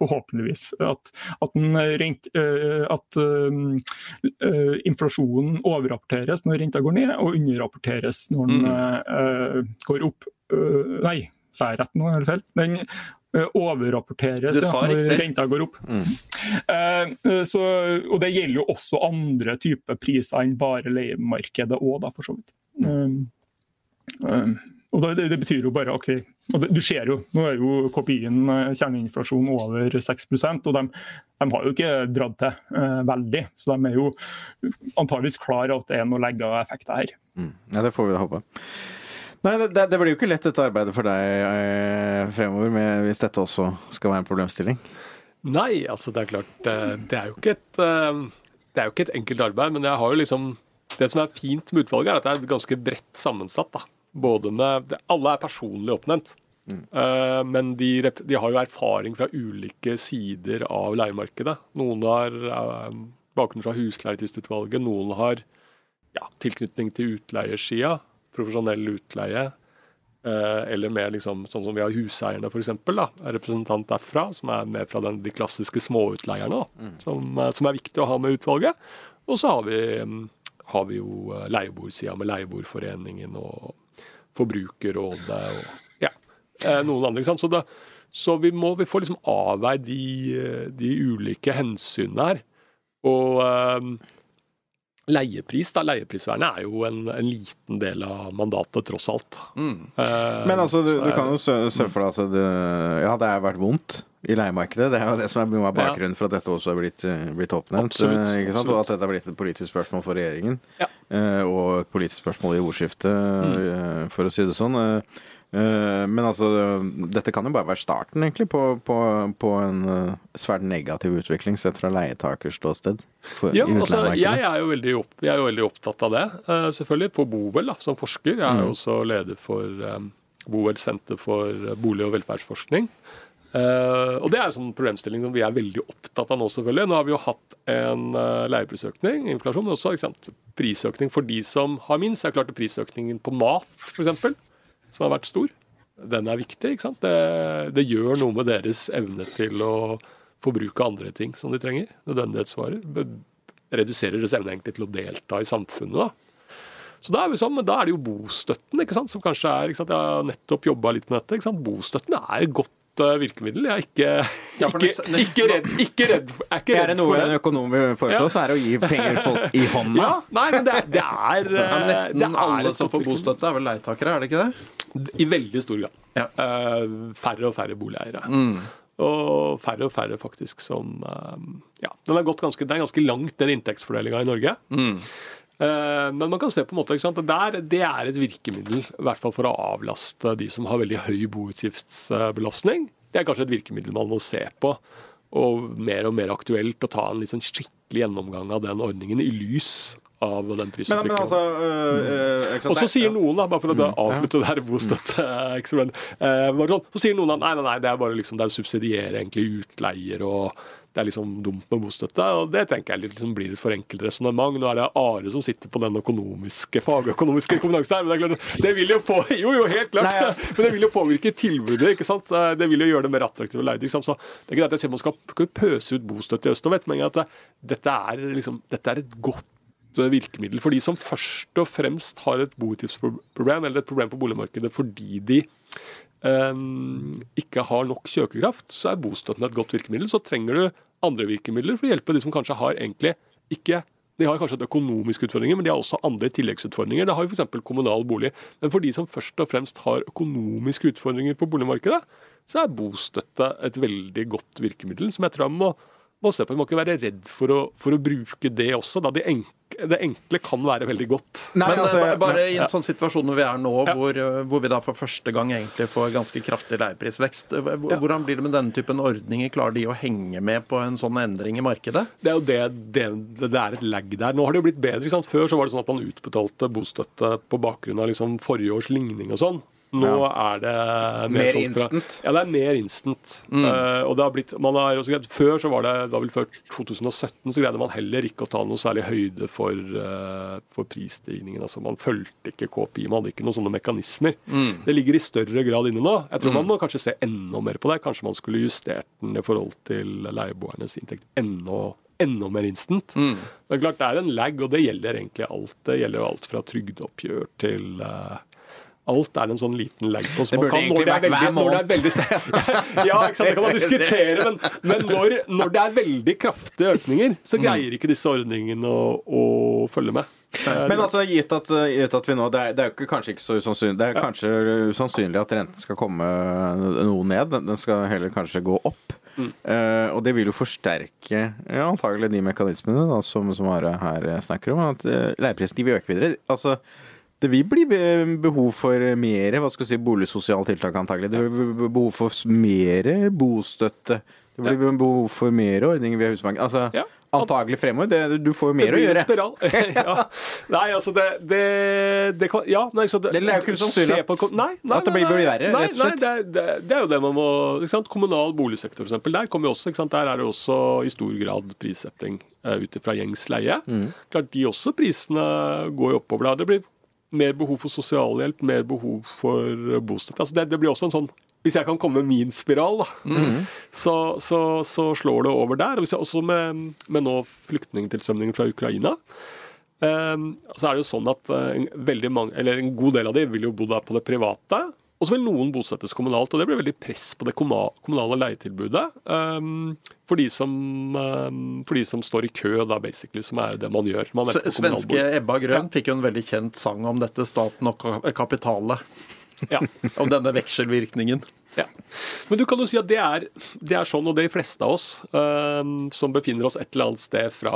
Forhåpentligvis. At, at, den rent, eh, at uh, inflasjonen overrapporteres når renta går ned, og underrapporteres når den uh, går opp. Uh, nei, sa jeg rett nå, i hvert fall? Den overrapporteres når renta går opp. Mm. så, og det gjelder jo også andre typer priser enn bare leiemarkedet òg, for så vidt. Um, um, og det, det betyr jo bare OK. Og det, du ser jo, nå er jo KPI-en eh, kjerneinflasjon over 6% og de, de har jo ikke dratt til eh, veldig. Så de er jo antageligvis klar at det er noe legga effekter her. Ja, det får vi da håpe. Nei, det, det, det blir jo ikke lett dette arbeidet for deg eh, fremover, med, hvis dette også skal være en problemstilling. Nei, altså det er klart eh, Det er jo ikke et, eh, det er jo ikke et enkelt arbeid, men jeg har jo liksom Det som er fint med utvalget, er at det er ganske bredt sammensatt. da. Både med Alle er personlig oppnevnt. Eh, men de, de har jo erfaring fra ulike sider av leiemarkedet. Noen har uh, bakgrunn fra husleietvistutvalget, noen har ja, tilknytning til utleiersida, profesjonell utleie. Uh, eller mer liksom, sånn som vi har huseierne, f.eks. En representant derfra, som er med fra den, de klassiske småutleierne. Da, som, eh, som er viktig å ha med utvalget. Og så har vi, um, har vi jo leieboersida med Leieboerforeningen og Forbrukerrådet og ja, eh, noen andre. ikke sant? Så, da, så vi må vi får liksom avveie de, eh, de ulike hensynene her. Og um, leiepris, da, leieprisvernet er jo en, en liten del av mandatet, tross alt. Eh, Men altså, du, du kan jo se, se for deg at det, ja, det har vært vondt i leiemarkedet. Det er jo det som er bakgrunnen for at dette også er blitt, blitt oppnevnt. Absolutt, Ikke sant? Og at dette er blitt et politisk spørsmål for regjeringen. Ja. Eh, og et politisk spørsmål i ordskiftet, mm. for å si det sånn. Eh, eh, Men altså, dette kan jo bare være starten, egentlig, på, på, på en eh, svært negativ utvikling sett fra leietakers ståsted. Ja, altså, jeg er, opp, jeg er jo veldig opptatt av det, eh, selvfølgelig. På Bovel, da, som forsker. Jeg er jo også leder for Bovel senter for bolig- og velferdsforskning. Eh, og det er en sånn problemstilling som vi er veldig opptatt av nå, selvfølgelig. Nå har vi jo hatt en uh, leieprisøkning, inflasjon, men også sant, prisøkning for de som har minst. Det er prisøkningen på mat, f.eks., som har vært stor, den er viktig. ikke sant? Det, det gjør noe med deres evne til å forbruke andre ting som de trenger. Nødvendighetsvarer. Reduserer deres evne egentlig til å delta i samfunnet. da. Så da er, sånn, da er det jo bostøtten, ikke sant, som kanskje er ikke sant, Jeg har nettopp jobba litt med dette. ikke sant, Bostøtten er godt eh, virkemiddel. Jeg er ikke, Ja, for ikke, ikke redd, ikke redd, er ikke Er redd det noe en økonom vil foreslå, så er det å gi penger folk i hånda. Ja, nei, men det, er- det er Ja, men eh, nesten det er alle som får bostøtte, er vel leietakere, er det ikke det? I veldig stor grad. Ja. Uh, færre og færre boligeiere. Og færre og færre faktisk som uh, Ja, den er gått ganske, det er ganske langt, den inntektsfordelinga i Norge. Eh, men man kan se på en måte, ikke sant, at der, det er et virkemiddel, i hvert fall for å avlaste de som har veldig høy boutgiftsbelastning. Det er kanskje et virkemiddel man må se på. Og mer og mer aktuelt å ta en sånn skikkelig gjennomgang av den ordningen i lys av den Men, men prisutviklingen. altså øh, øh, Og så sier noen, da, bare for å da avslutte det her bostøtteeksperimentet, eh, sånn, så sier noen at nei, nei, nei, det er bare liksom, det er å subsidiere egentlig utleier og det er liksom dumt med bostøtte. og Det tenker jeg liksom blir et for enkelt resonnement. Nå er det Are som sitter på den økonomiske, fagøkonomiske kompetansen her. Men det er klart, det vil jo på, jo, jo, helt klart. Nei, ja. Men det vil jo påvirke tilbudet. ikke sant? Det vil jo gjøre det mer attraktivt å leie. ikke sant? Så det er ikke det at jeg sier man skal, skal pøse ut bostøtte i øst og vest, men at dette, er liksom, dette er et godt eh, virkemiddel for de som først og fremst har et boutgiftsproblem, eller et problem på boligmarkedet fordi de ikke har nok kjøkekraft, så er bostøtten et godt virkemiddel. Så trenger du andre virkemidler for å hjelpe de som kanskje har egentlig ikke de har kanskje et økonomiske utfordringer, men de har også andre tilleggsutfordringer. Det har jo f.eks. kommunal bolig. Men for de som først og fremst har økonomiske utfordringer på boligmarkedet, så er bostøtte et veldig godt virkemiddel, som jeg tror må, må se på. Vi må ikke være redd for å, for å bruke det også. Da det, enkle, det enkle kan være veldig godt. Nei, Men altså, eh, bare i en sånn situasjon hvor vi er nå, Ja. hvor, eh, hvor vi da for første gang egentlig får ganske kraftig leieprisvekst, eh, hvordan blir det med denne typen ordninger? Klarer de å henge med på en sånn endring i markedet? Det er jo det, det, det er et lag der. Nå har det jo blitt bedre. ikke sant? Før så var det sånn at man utbetalte bostøtte på bakgrunn av liksom forrige års ligning og sånn. Nå er det Mer sånn fra- instant. Ja, det er mer instant. Eh, og det har blitt, man har også, Før så var det, det var vel før 2017 så greide man heller ikke å ta noe særlig høyde for, uh, for prisstigningen. altså Man fulgte ikke KPI, man hadde ikke noen sånne mekanismer. Det ligger i større grad inne nå. Jeg tror man må kanskje se enda mer på det. Kanskje man skulle justert den i forhold til leieboernes inntekt enda enda mer instant. Men klart det er en lag, og det gjelder egentlig alt. Det gjelder jo alt fra trygdeoppgjør til eh, Alt er en sånn liten lag på. Det burde kan- egentlig vært hver er veldig- Ja, ikke sant, det kan man diskutere, men, men når, når det er veldig kraftige økninger, så greier ikke disse ordningene å, å følge med. Eh, Men altså, gitt at, gitt at vi nå Det er, det er jo kanskje ikke så usannsynlig Det er kanskje usannsynlig at renten skal komme noe ned. Den skal heller kanskje gå opp. Eh, og det vil jo forsterke ja, antagelig de mekanismene da, som, som Are her snakker om. At uh, leieprisen de vil øke videre. Altså, det vil bli behov for mer hva skal si, boligsosiale tiltak, antagelig. Det vil bli behov for mer bostøtte. Det blir behov for mer ordninger via Husbanken. Altså, Ja. antagelig fremover. Det, du får jo mer det å blir en gjøre. Spiral. ja. Nei, altså det, det, det kan Ja, nei, så det, Det er jo ikke usannsynlig at- nei, nei, at det blir nei, verre, rett og slett. det, er- det, det er jo det man må ikke sant? Kommunal boligsektor, eksempel. Der kommer jo også, ikke sant? Der er det også i stor grad prissetting uh, ut ifra gjengs leie. Mm. Klart de også prisene går jo oppover da. Det blir mer behov for sosialhjelp, mer behov for eh, bostøtte. Altså det, det blir også en sånn hvis jeg kan komme med min spiral, da, Mm. så, så, så slår det over der. Og hvis jeg også med, med nå flyktningtilstrømningen fra Ukraina, Ehm, så er det jo sånn at eh, en, mange, eller en god del av de vil jo bo der på det private. Og så vil noen bosettes kommunalt, og det blir veldig press på det kommunale leietilbudet. um, for, de som, um, for de som står i kø, da, basically, som er det man gjør. Man Svenske. Ebba Grøn fikk jo en veldig kjent sang om dette, staten og kapitalet. Ja. Om denne vekselvirkningen. Ja. Men du kan jo si at det er, det er sånn, og det er de fleste av oss, um, som befinner oss et eller annet sted fra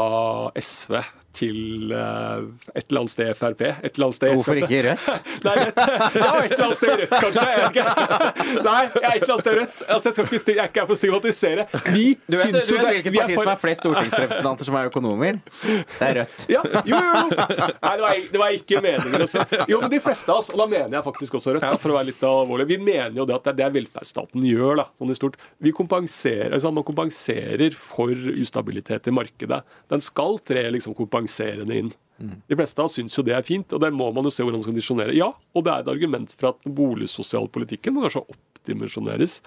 SV til eh, et eller annet sted Frp. Et eller annet sted Hvorfor ikke Rødt? Nei, et, Ja, et eller annet sted Rødt, kanskje. Jeg vet ikke. Nei, jeg er et eller annet sted Rødt. Altså, jeg, skal ikke, jeg er ikke her for å stigmatisere. Vi Du vet, syns du vet hvilket er parti for- som har flest stortingsrepresentanter som er økonomer? Det er Rødt. Ja, jo, jo, jo. Nei, det var, det var ikke meningen. Altså. Jo, men de fleste av oss, og da mener jeg faktisk også Rødt, da, for å være litt alvorlig, vi mener jo det at det er det velferdsstaten gjør. da, sånn i stort. Vi kompenserer, altså, Man kompenserer for ustabilitet i markedet. Den skal tre liksom kompenserende inn. De fleste av oss syns jo det er fint, og det må man jo se hvordan man skal disjonere. Ja, og det er et argument for at boligsosialpolitikken må kanskje oppdimensjoneres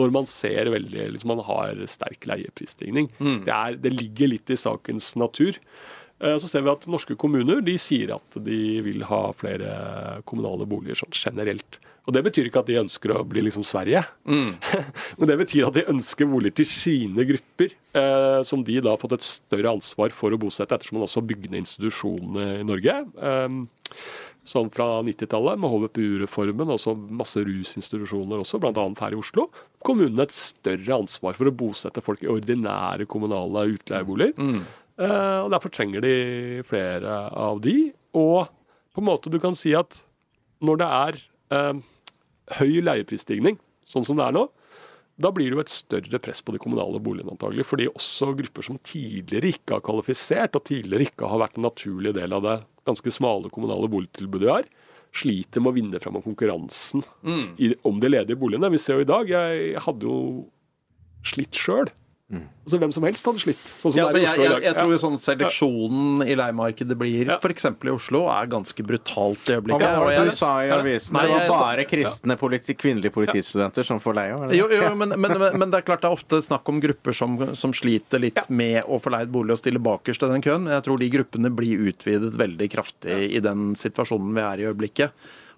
når man ser veldig liksom Man har sterk leieprisstigning. Det, er, det ligger litt i sakens natur. Eh, Så ser vi at norske kommuner de sier at de vil ha flere kommunale boliger sånn generelt. Og Det betyr ikke at de ønsker å bli liksom Sverige, men det betyr at de ønsker boliger til sine grupper, eh, som de da har fått et større ansvar for å bosette, ettersom man også har bygd ned institusjonene i Norge. Eh, sånn fra 90-tallet, med HVPU-reformen, og så masse rusinstitusjoner også, bl.a. her i Oslo. Kommunene et større ansvar for å bosette folk i ordinære kommunale utleieboliger. Eh, og Derfor trenger de flere av de. Og på en måte du kan si at når det er eh, høy leieprisstigning, sånn som det er nå, da blir det jo et større press på de kommunale boligene antagelig. Fordi også grupper som tidligere ikke har kvalifisert, og tidligere ikke har vært en naturlig del av det ganske smale kommunale boligtilbudet vi har, sliter med å vinne fram av konkurransen i, om de ledige boligene. Vi ser jo i dag, jeg hadde jo slitt sjøl. Altså hvem som helst hadde slitt. Sånn som Ja, det altså, er i jeg, jeg, jeg tror jo sånn seleksjonen i leiemarkedet blir, Ja. f.eks. i Oslo, er ganske brutalt i Hva øyeblikket. var det du sa i avisen? Nei, Det var bare kristne politi kvinnelige politistudenter som får leie? Jo, jo men, men, men, men det er klart det er ofte snakk om grupper som, som sliter litt med å få leid bolig og stille bakerst i den køen. Men jeg tror de gruppene blir utvidet veldig kraftig i den situasjonen vi er i øyeblikket.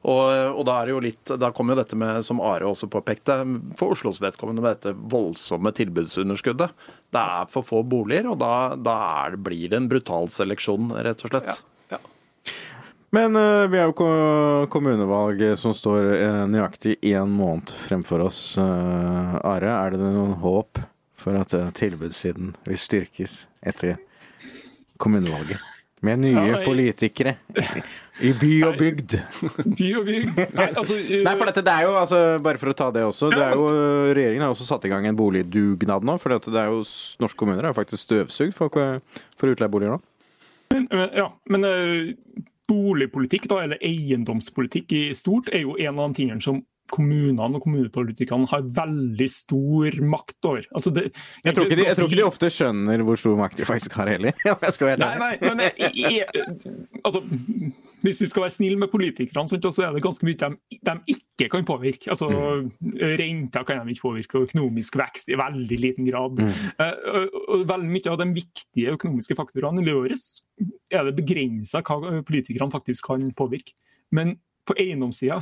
Og, og da er det jo litt, da kommer jo dette med, som Are også påpekte, for Oslos vedkommende med dette voldsomme tilbudsunderskuddet. Det er for få boliger, og da, da er, det- blir det en brutal seleksjon, rett og slett. Ja. Men uh, vi har jo ko- kommunevalg som står uh, nøyaktig én måned fremfor oss. Uh, Are, er det noen håp for at uh, tilbudssiden vil styrkes etter kommunevalget? Med nye Ja, jeg- politikere i by og bygd. By og bygd. Nei, altså, uh... Nei, for dette, det er jo, altså, Bare for å ta det også. Det er jo, regjeringen har også satt i gang en boligdugnad nå. For det er jo, norske kommuner er faktisk støvsugd for, for utleieboliger nå. Men, men- ja, men uh, boligpolitikk, da, eller eiendomspolitikk i stort, er jo en av de tingene som kommunene og kommunepolitikerne har veldig stor makt over. Altså det, Jeg tror, de, jeg tror ikke de ofte skjønner hvor stor makt de faktisk har heller. Nei, nei, men jeg, jeg, altså, hvis vi skal være snille med politikerne, så er det ganske mye de, de ikke kan påvirke. Altså, Renta kan de ikke påvirke, og økonomisk vekst i veldig liten grad. Mm. og, og veldig Mye av de viktige økonomiske faktorene i livet vårt er det begrensa hva politikerne faktisk kan påvirke. Men på eiendomssida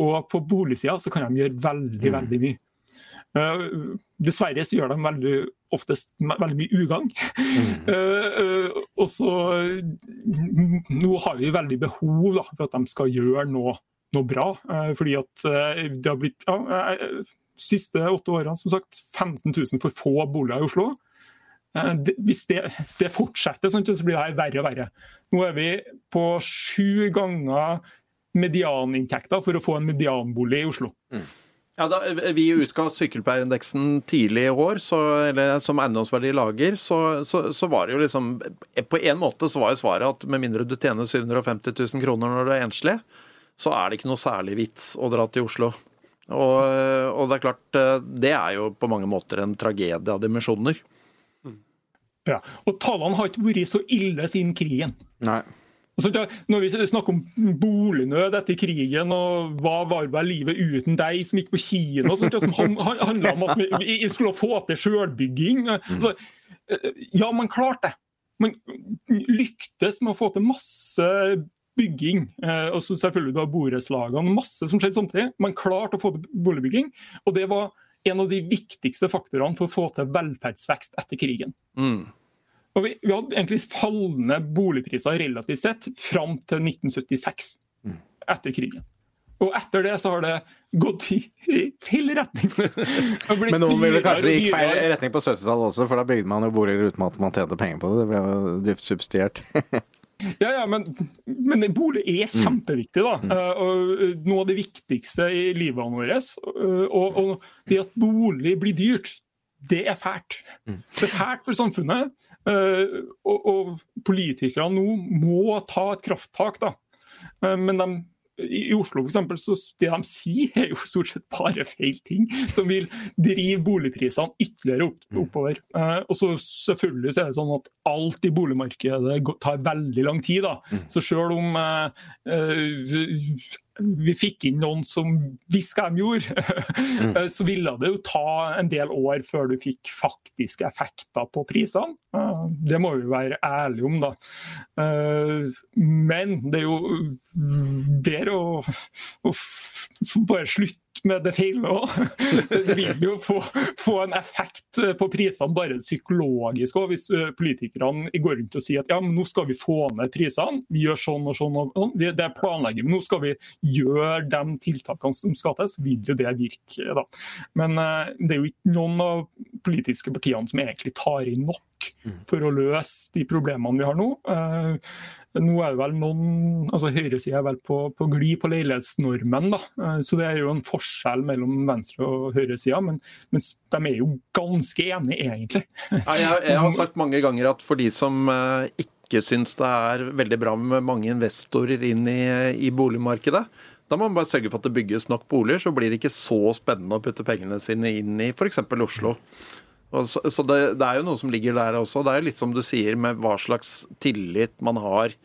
og på boligsida så kan de gjøre veldig, veldig mye. Uh, dessverre så gjør de veldig oftest veldig mye ugagn. Eh, uh, og så Nå har vi veldig behov da, for at de skal gjøre noe, noe bra. eh, fordi at det har blitt ja, siste åtte årene som sagt 15 000 for få boliger i Oslo. Det, hvis det, det fortsetter, sant, så blir det her verre og verre. Nå er vi på sju ganger medianinntekter for å få en medianbolig i Oslo. Ja, da Vi utga sykkelpleierindeksen tidlig i år, så, eller som eiendomsverdi lager, så, så, så var det jo liksom På en måte så var jo svaret at med mindre du tjener 750 000 kroner når du er enslig, så er det ikke noe særlig vits å dra til Oslo. Og, og det er klart, det er jo på mange måter en tragedie av dimensjoner. Ja. Og tallene har ikke vært så ille siden krigen. Nei. Altså, når vi snakker om bolignød etter krigen, og hva var vel livet uten deg som gikk på kino, som han- han- handla om at vi, skulle få til sjølbygging altså, eh, Ja, man klarte det. Man lyktes med å få til masse bygging. Eh, og selvfølgelig du har borettslagene, masse som skjedde samtidig. Man klarte å få til boligbygging, og det var en av de viktigste faktorene for å få til velferdsvekst etter krigen. Mm. Og vi, vi hadde egentlig fallende boligpriser relativt sett fram til 1976, etter krigen. Og etter det så har det gått i i feil retning. Men noen ville kanskje gikk feil retning på 70-tallet også, for da bygde man jo boliger uten at man tjente penger på det. Det ble jo dypt subsidiert. Ja, ja, men, men bolig er Mm. kjempeviktig. da. Eh, og Noe av det viktigste i livet vårt. eh, og, og det at bolig blir dyrt, det er fælt. Mm. Det er fælt for samfunnet. Eh, og, og politikerne nå må ta et krafttak. da. Eh, men de i Oslo for eksempel, så det de sier, er jo stort sett bare feil ting, som vil drive boligprisene ytterligere opp, oppover. Eh, og så selvfølgelig så er det sånn at alt i boligmarkedet tar veldig lang tid. da. Så selv om eh, eh, vi fikk inn noen som visste hva de gjorde, mm. så ville det jo ta en del år før du fikk faktiske effekter på prisene. Eh, Det må vi være ærlige om, da. Eh, Men det er jo bedre å, å bare slutte med det feile òg. Det vil jo få, få en effekt på prisene bare psykologisk òg, hvis eh, politikerne går rundt og sier at ja, men nå skal vi få ned prisene. Vi gjør sånn og sånn. og sånn. Det er planlegging. men Nå skal vi gjøre de tiltakene som skal til, så vil jo det virke. da. Men eh, det er jo ikke noen av politiske partiene som egentlig tar inn nok for å løse de problemene vi har nå. Eh, nå er det vel noen, altså Høyresida er vel på, på glid på leilighetsnormen, da. Eh, så det er jo en forskjell mellom venstre- og høyresida, men, men de er jo ganske enige, egentlig. Ja, jeg, jeg har sagt mange ganger at for de som eh, ikke syns det er veldig bra med mange investorer inn i, i boligmarkedet, da må man bare sørge for at det bygges nok boliger, så blir det ikke så spennende å putte pengene sine inn i f.eks. Oslo. Så så det, det er jo noe som ligger der også. Det er jo litt som du sier med hva slags tillit man har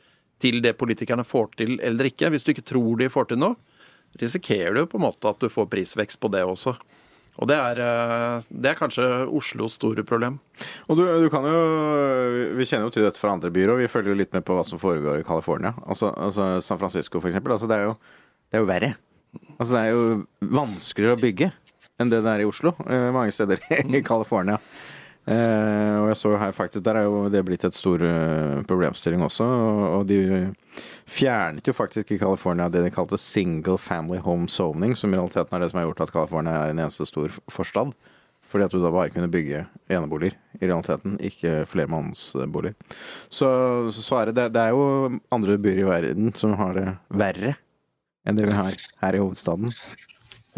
til det politikerne får til eller ikke. Hvis du ikke tror de får til noe, risikerer du på en måte at du får prisvekst på det også. Og det er, eh, det er kanskje Oslos store problem. Og du, du kan jo Vi kjenner jo til dette fra andre byer, og vi følger jo litt med på hva som foregår i California. Altså, altså San Francisco, eksempel. Altså, det, er jo, det er jo verre. Altså, det er jo vanskeligere å bygge enn det det er i Oslo. eh, mange steder i California. Eh, og jeg så her faktisk Der er jo det blitt et stor uh, problemstilling også. Og, og de fjernet jo faktisk i California det de kalte single family home zoning, som i realiteten er det som har gjort at California er en eneste stor forstad. Fordi at du da bare kunne bygge eneboliger, i realiteten, ikke flermannsboliger. Så, så er det, det Det er jo andre byer i verden som har det verre enn det vi har her i hovedstaden.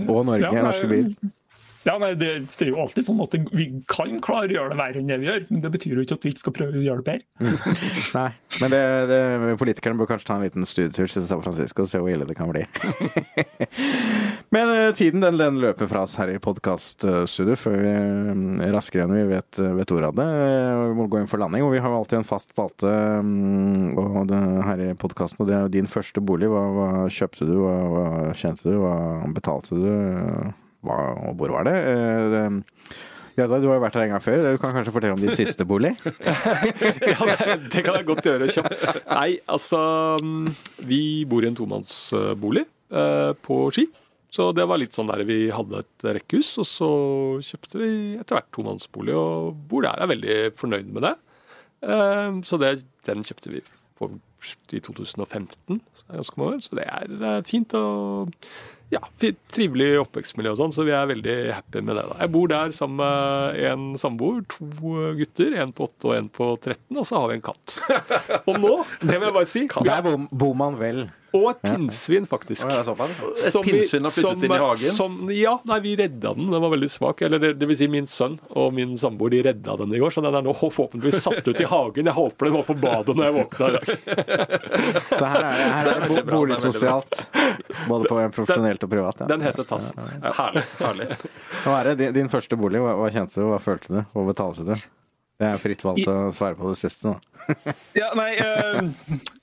Og Norge, Ja, norske byer. Ja, nei, det, det er jo alltid sånn at Vi kan klare å gjøre det verre enn det vi gjør, men det betyr jo ikke at vi ikke skal prøve å gjøre det bedre. Nei, men det, det, politikerne bør kanskje ta en liten studietur til San Francisco og se hvor ille det kan bli. men eh, tiden den, den løper fra oss her i podkaststudio før vi eh, raskere enn vi vet, vet ordet av det. eh, Vi må gå inn for landing, og vi har jo alltid en fast spalte mm, det, her i podkasten, og det er jo din første bolig. Hva, hva kjøpte du, hva, hva tjente du, hva betalte du, hva, og hvor var det? Eh, Jarda, du har jo vært her en gang før. Du kan kanskje fortelle om din siste bolig? Ja, det, kan jeg godt gjøre kjapt. Nei, altså mm, Vi bor i en tomannsbolig eh, på Ski. Så det var litt sånn der vi hadde et rekkehus, og så kjøpte vi etter hvert tomannsbolig og bor der. Er veldig fornøyd med det. Eh, så det, den kjøpte vi i 2015, så det er ganske mange år. Så det er eh, fint og ja, trivelig oppvekstmiljø og sånn, så vi er veldig happy med det. da. Jeg bor der sammen med en samboer, to gutter, en på 8 og en på 13, og så har vi en katt. Og nå, det må jeg bare si, Der bor man vel. Og et pinnsvin, faktisk. Ja, såpass. Et pinnsvin har flyttet som- inn i hagen? Som, ja, nei, vi redda den. Den var veldig svak. Eller det, det vil si min sønn og min samboer de redda den i går, så den er nå forhåpentligvis satt ut i hagen. Jeg håper den var på badet når jeg våkna i dag. Så her er det, her er det bo- boligsosialt. Både på en profesjonelt og privat. Ja. Den heter Tassen. Ja. Herlig. herlig. Hva er det? Din, din første bolig, hva, hva kjente du, hva følte du, hva betalte du? Det er fritt valgt å svare på det siste, da. Ja, nei eh,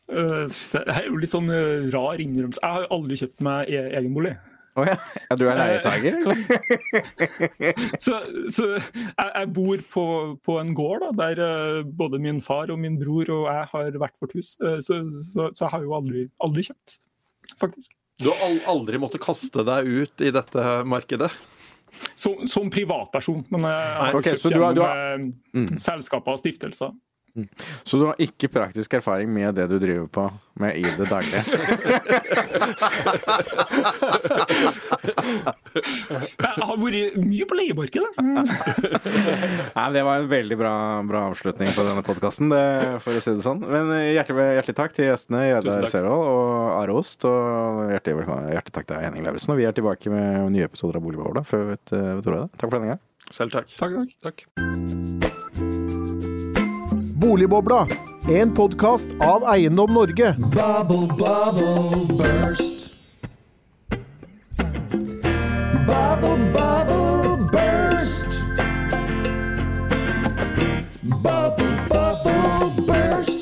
Det er jo litt sånn eh, rar innrømmelse. Jeg har jo aldri kjøpt meg e egen bolig. Å ja. ja. Du er leietager, eller? Så, så jeg, jeg bor på, på en gård da, der eh, både min far og min bror og jeg har hvert vårt hus. Eh, så, så, så jeg har jo aldri, aldri kjøpt, faktisk. Du har aldri måttet kaste deg ut i dette markedet. Som, som privatperson, men jeg har okay, kjøpt så du har- gjennom du har- mm. selskaper og stiftelser. Så du har ikke praktisk erfaring med det du driver på med i det daglige? Jeg har vært mye på leiemarkedet. Nei, Det var en veldig bra, bra avslutning på denne podkasten, for å si det sånn. Men hjertelig, hjertelig takk til gjestene Tusen Sørvold og Are Ost. Og hjertelig, hjertelig takk til Henning Lauritzen. Og vi er tilbake med nye episoder av Boligbobla før vi vet, vet ordet av det. Takk for denne gang. Selv takk. Takk, takk. Takk. Boligbobla. En podkast av Eiendom Norge. Bubble, bubble, burst. Bubble, bubble, burst. Bubble, bubble, burst.